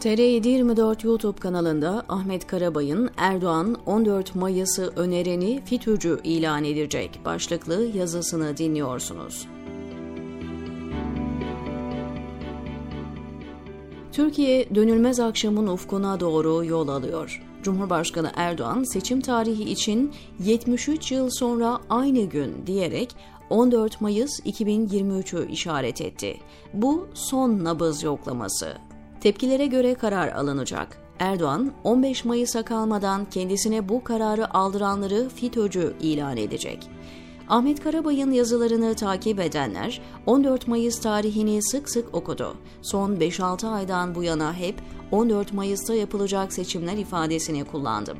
TR724 YouTube kanalında Ahmet Karabay'ın Erdoğan 14 Mayıs'ı önereni FİTÖ'cü ilan edecek başlıklı yazısını dinliyorsunuz. Türkiye dönülmez akşamın ufkuna doğru yol alıyor. Cumhurbaşkanı Erdoğan seçim tarihi için 73 yıl sonra aynı gün diyerek 14 Mayıs 2023'ü işaret etti. Bu son nabız yoklaması. Tepkilere göre karar alınacak. Erdoğan 15 Mayıs'a kalmadan kendisine bu kararı aldıranları FİTÖ'cü ilan edecek. Ahmet Karabay'ın yazılarını takip edenler 14 Mayıs tarihini sık sık okudu. Son 5-6 aydan bu yana hep 14 Mayıs'ta yapılacak seçimler ifadesini kullandım.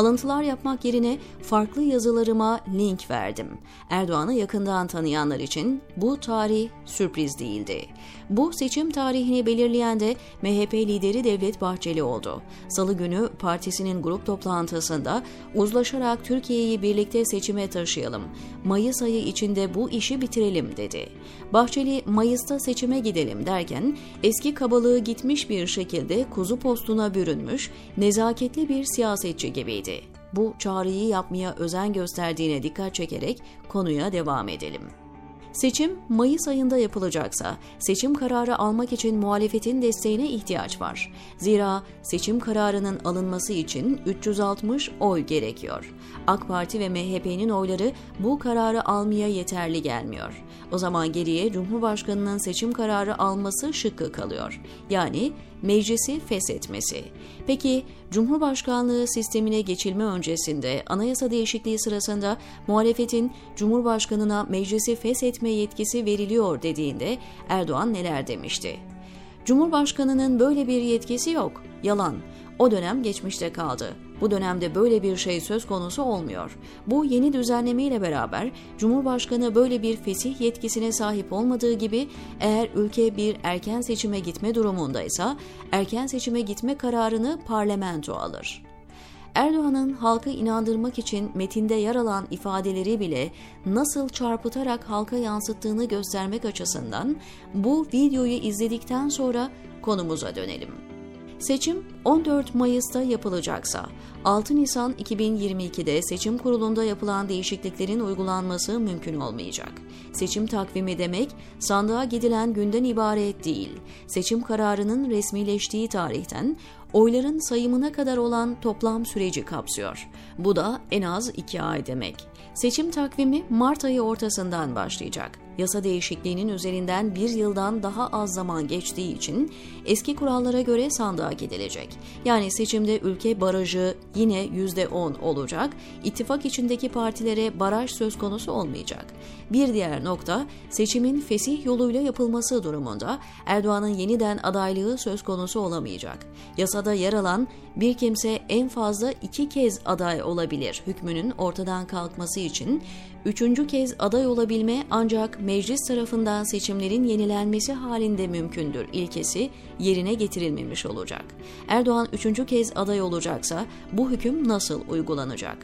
Alıntılar yapmak yerine farklı yazılarıma link verdim. Erdoğan'ı yakından tanıyanlar için bu tarih sürpriz değildi. Bu seçim tarihini belirleyen de MHP lideri Devlet Bahçeli oldu. Salı günü partisinin grup toplantısında uzlaşarak Türkiye'yi birlikte seçime taşıyalım. Mayıs ayı içinde bu işi bitirelim dedi. Bahçeli Mayıs'ta seçime gidelim derken eski kabalığı gitmiş bir şekilde kuzu postuna bürünmüş, nezaketli bir siyasetçi gibiydi. Bu çağrıyı yapmaya özen gösterdiğine dikkat çekerek konuya devam edelim. Seçim Mayıs ayında yapılacaksa seçim kararı almak için muhalefetin desteğine ihtiyaç var. Zira seçim kararının alınması için 360 oy gerekiyor. AK Parti ve MHP'nin oyları bu kararı almaya yeterli gelmiyor. O zaman geriye Cumhurbaşkanının seçim kararı alması şıkkı kalıyor. Yani meclisi feshetmesi. Peki Cumhurbaşkanlığı sistemine geçilme öncesinde anayasa değişikliği sırasında muhalefetin Cumhurbaşkanına meclisi feshetme yetkisi veriliyor dediğinde Erdoğan neler demişti? Cumhurbaşkanının böyle bir yetkisi yok. Yalan. O dönem geçmişte kaldı. Bu dönemde böyle bir şey söz konusu olmuyor. Bu yeni düzenleme ile beraber Cumhurbaşkanı böyle bir fesih yetkisine sahip olmadığı gibi eğer ülke bir erken seçime gitme durumundaysa erken seçime gitme kararını parlamento alır. Erdoğan'ın halkı inandırmak için metinde yer alan ifadeleri bile nasıl çarpıtarak halka yansıttığını göstermek açısından bu videoyu izledikten sonra konumuza dönelim. Seçim 14 Mayıs'ta yapılacaksa 6 Nisan 2022'de seçim kurulunda yapılan değişikliklerin uygulanması mümkün olmayacak. Seçim takvimi demek sandığa gidilen günden ibaret değil. Seçim kararının resmileştiği tarihten oyların sayımına kadar olan toplam süreci kapsıyor. Bu da en az 2 ay demek. Seçim takvimi Mart ayı ortasından başlayacak. Yasa değişikliğinin üzerinden bir yıldan daha az zaman geçtiği için eski kurallara göre sandığa gidilecek. Yani seçimde ülke barajı yine %10 olacak, ittifak içindeki partilere baraj söz konusu olmayacak. Bir diğer nokta seçimin fesih yoluyla yapılması durumunda Erdoğan'ın yeniden adaylığı söz konusu olamayacak. Yasada yer alan bir kimse en fazla iki kez aday olabilir hükmünün ortadan kalkması için üçüncü kez aday olabilme ancak meclis tarafından seçimlerin yenilenmesi halinde mümkündür ilkesi yerine getirilmemiş olacak. Erdoğan üçüncü kez aday olacaksa bu hüküm nasıl uygulanacak?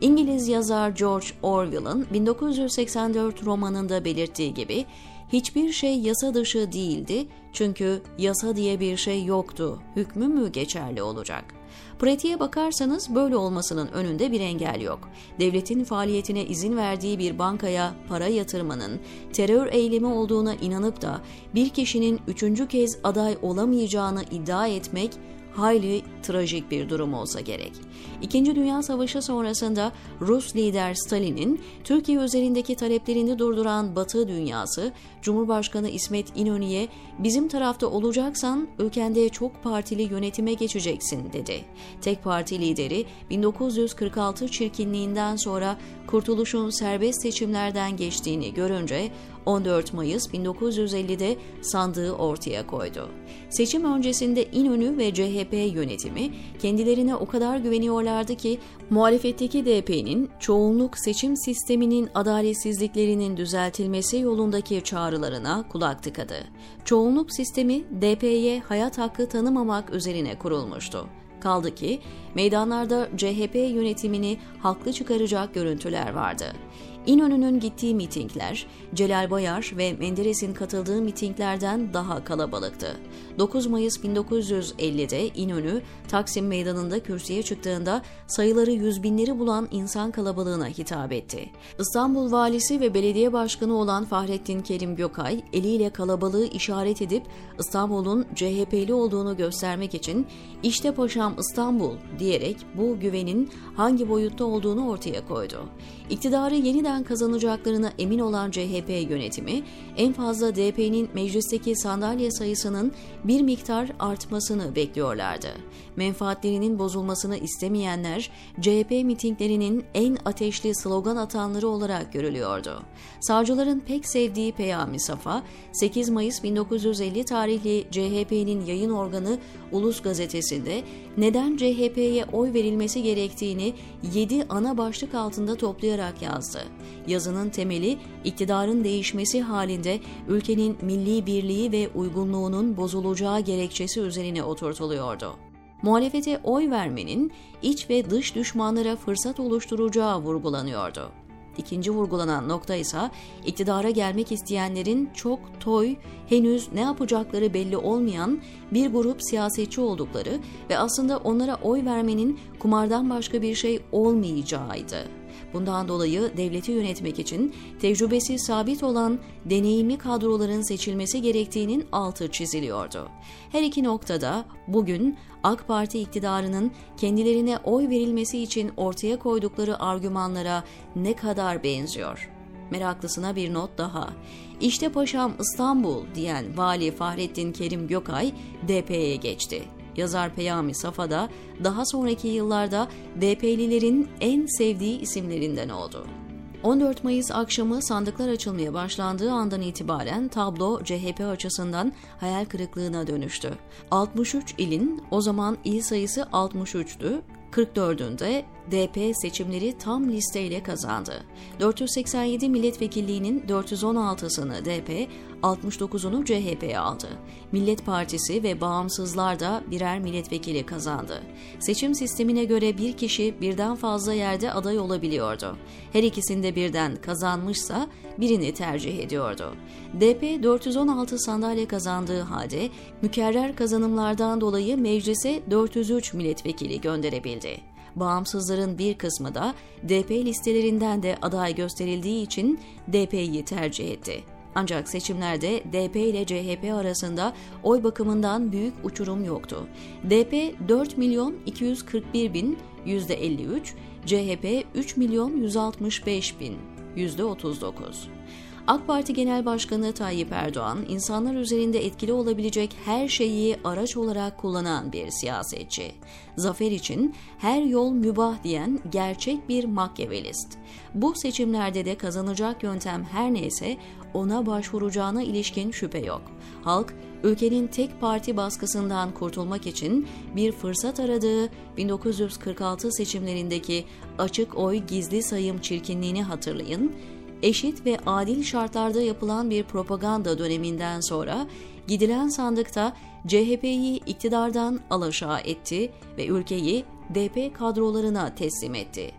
İngiliz yazar George Orwell'ın 1984 romanında belirttiği gibi hiçbir şey yasa dışı değildi çünkü yasa diye bir şey yoktu. Hükmü mü geçerli olacak? Pratiğe bakarsanız böyle olmasının önünde bir engel yok. Devletin faaliyetine izin verdiği bir bankaya para yatırmanın terör eylemi olduğuna inanıp da bir kişinin üçüncü kez aday olamayacağını iddia etmek hayli trajik bir durum olsa gerek. İkinci Dünya Savaşı sonrasında Rus lider Stalin'in Türkiye üzerindeki taleplerini durduran Batı dünyası, Cumhurbaşkanı İsmet İnönü'ye bizim tarafta olacaksan ülkende çok partili yönetime geçeceksin dedi. Tek parti lideri 1946 çirkinliğinden sonra kurtuluşun serbest seçimlerden geçtiğini görünce 14 Mayıs 1950'de sandığı ortaya koydu. Seçim öncesinde İnönü ve CHP yönetimi kendilerine o kadar güveniyorlardı ki muhalefetteki DP'nin çoğunluk seçim sisteminin adaletsizliklerinin düzeltilmesi yolundaki çağrılarına kulak tıkadı. Çoğunluk sistemi DP'ye hayat hakkı tanımamak üzerine kurulmuştu. Kaldı ki meydanlarda CHP yönetimini haklı çıkaracak görüntüler vardı. İnönü'nün gittiği mitingler, Celal Bayar ve Menderes'in katıldığı mitinglerden daha kalabalıktı. 9 Mayıs 1950'de İnönü, Taksim Meydanı'nda kürsüye çıktığında sayıları yüz binleri bulan insan kalabalığına hitap etti. İstanbul Valisi ve Belediye Başkanı olan Fahrettin Kerim Gökay, eliyle kalabalığı işaret edip İstanbul'un CHP'li olduğunu göstermek için işte paşam İstanbul diyerek bu güvenin hangi boyutta olduğunu ortaya koydu. İktidarı yeniden kazanacaklarına emin olan CHP yönetimi en fazla DP'nin meclisteki sandalye sayısının bir miktar artmasını bekliyorlardı. Menfaatlerinin bozulmasını istemeyenler CHP mitinglerinin en ateşli slogan atanları olarak görülüyordu. Savcıların pek sevdiği Peyami Safa, 8 Mayıs 1950 tarihli CHP'nin yayın organı Ulus Gazetesi'nde neden CHP'ye oy verilmesi gerektiğini 7 ana başlık altında toplayarak yazdı. Yazının temeli iktidarın değişmesi halinde ülkenin milli birliği ve uygunluğunun bozulacağı gerekçesi üzerine oturtuluyordu. Muhalefete oy vermenin iç ve dış düşmanlara fırsat oluşturacağı vurgulanıyordu. İkinci vurgulanan nokta ise iktidara gelmek isteyenlerin çok toy, henüz ne yapacakları belli olmayan bir grup siyasetçi oldukları ve aslında onlara oy vermenin kumardan başka bir şey olmayacağıydı. Bundan dolayı devleti yönetmek için tecrübesi sabit olan deneyimli kadroların seçilmesi gerektiğinin altı çiziliyordu. Her iki noktada bugün AK Parti iktidarının kendilerine oy verilmesi için ortaya koydukları argümanlara ne kadar benziyor? Meraklısına bir not daha. İşte paşam İstanbul diyen Vali Fahrettin Kerim Gökay DP'ye geçti. Yazar Peyami Safa da daha sonraki yıllarda DP'lilerin en sevdiği isimlerinden oldu. 14 Mayıs akşamı sandıklar açılmaya başlandığı andan itibaren tablo CHP açısından hayal kırıklığına dönüştü. 63 ilin o zaman il sayısı 63'tü, 44'ünde DP seçimleri tam listeyle kazandı. 487 milletvekilliğinin 416'sını DP, 69'unu CHP aldı. Millet Partisi ve bağımsızlar da birer milletvekili kazandı. Seçim sistemine göre bir kişi birden fazla yerde aday olabiliyordu. Her ikisinde birden kazanmışsa birini tercih ediyordu. DP 416 sandalye kazandığı halde mükerrer kazanımlardan dolayı meclise 403 milletvekili gönderebildi. Bağımsızların bir kısmı da DP listelerinden de aday gösterildiği için DP'yi tercih etti. Ancak seçimlerde DP ile CHP arasında oy bakımından büyük uçurum yoktu. DP 4 milyon 241 bin %53, CHP 3 milyon 165 bin %39. AK Parti Genel Başkanı Tayyip Erdoğan, insanlar üzerinde etkili olabilecek her şeyi araç olarak kullanan bir siyasetçi. Zafer için her yol mübah diyen gerçek bir makyavelist. Bu seçimlerde de kazanacak yöntem her neyse ona başvuracağına ilişkin şüphe yok. Halk, ülkenin tek parti baskısından kurtulmak için bir fırsat aradığı 1946 seçimlerindeki açık oy gizli sayım çirkinliğini hatırlayın eşit ve adil şartlarda yapılan bir propaganda döneminden sonra gidilen sandıkta CHP'yi iktidardan alaşağı etti ve ülkeyi DP kadrolarına teslim etti.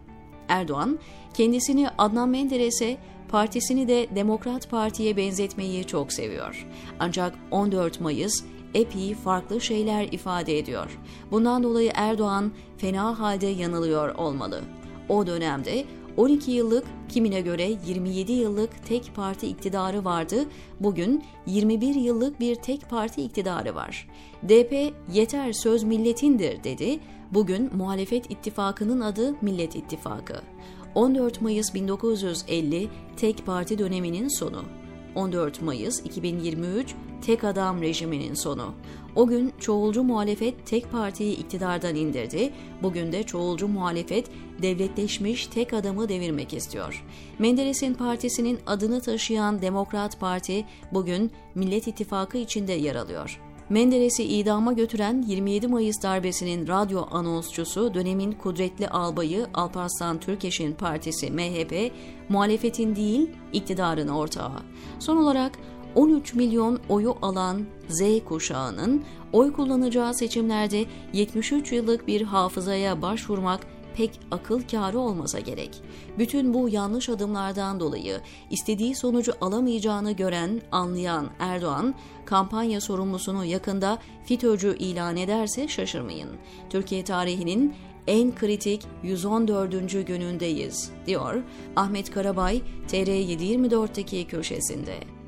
Erdoğan kendisini Adnan Menderes'e partisini de Demokrat Parti'ye benzetmeyi çok seviyor. Ancak 14 Mayıs epey farklı şeyler ifade ediyor. Bundan dolayı Erdoğan fena halde yanılıyor olmalı. O dönemde 12 yıllık, kimine göre 27 yıllık tek parti iktidarı vardı. Bugün 21 yıllık bir tek parti iktidarı var. DP yeter söz milletindir dedi. Bugün muhalefet ittifakının adı Millet İttifakı. 14 Mayıs 1950 tek parti döneminin sonu. 14 Mayıs 2023 tek adam rejiminin sonu. O gün çoğulcu muhalefet tek partiyi iktidardan indirdi. Bugün de çoğulcu muhalefet devletleşmiş tek adamı devirmek istiyor. Menderes'in partisinin adını taşıyan Demokrat Parti bugün Millet İttifakı içinde yer alıyor. Menderes'i idama götüren 27 Mayıs darbesinin radyo anonsçusu dönemin kudretli albayı Alparslan Türkeş'in partisi MHP, muhalefetin değil iktidarın ortağı. Son olarak 13 milyon oyu alan Z kuşağının oy kullanacağı seçimlerde 73 yıllık bir hafızaya başvurmak pek akıl kârı olmasa gerek. Bütün bu yanlış adımlardan dolayı istediği sonucu alamayacağını gören, anlayan Erdoğan, kampanya sorumlusunu yakında FİTÖ'cü ilan ederse şaşırmayın. Türkiye tarihinin en kritik 114. günündeyiz, diyor Ahmet Karabay TR724'teki köşesinde.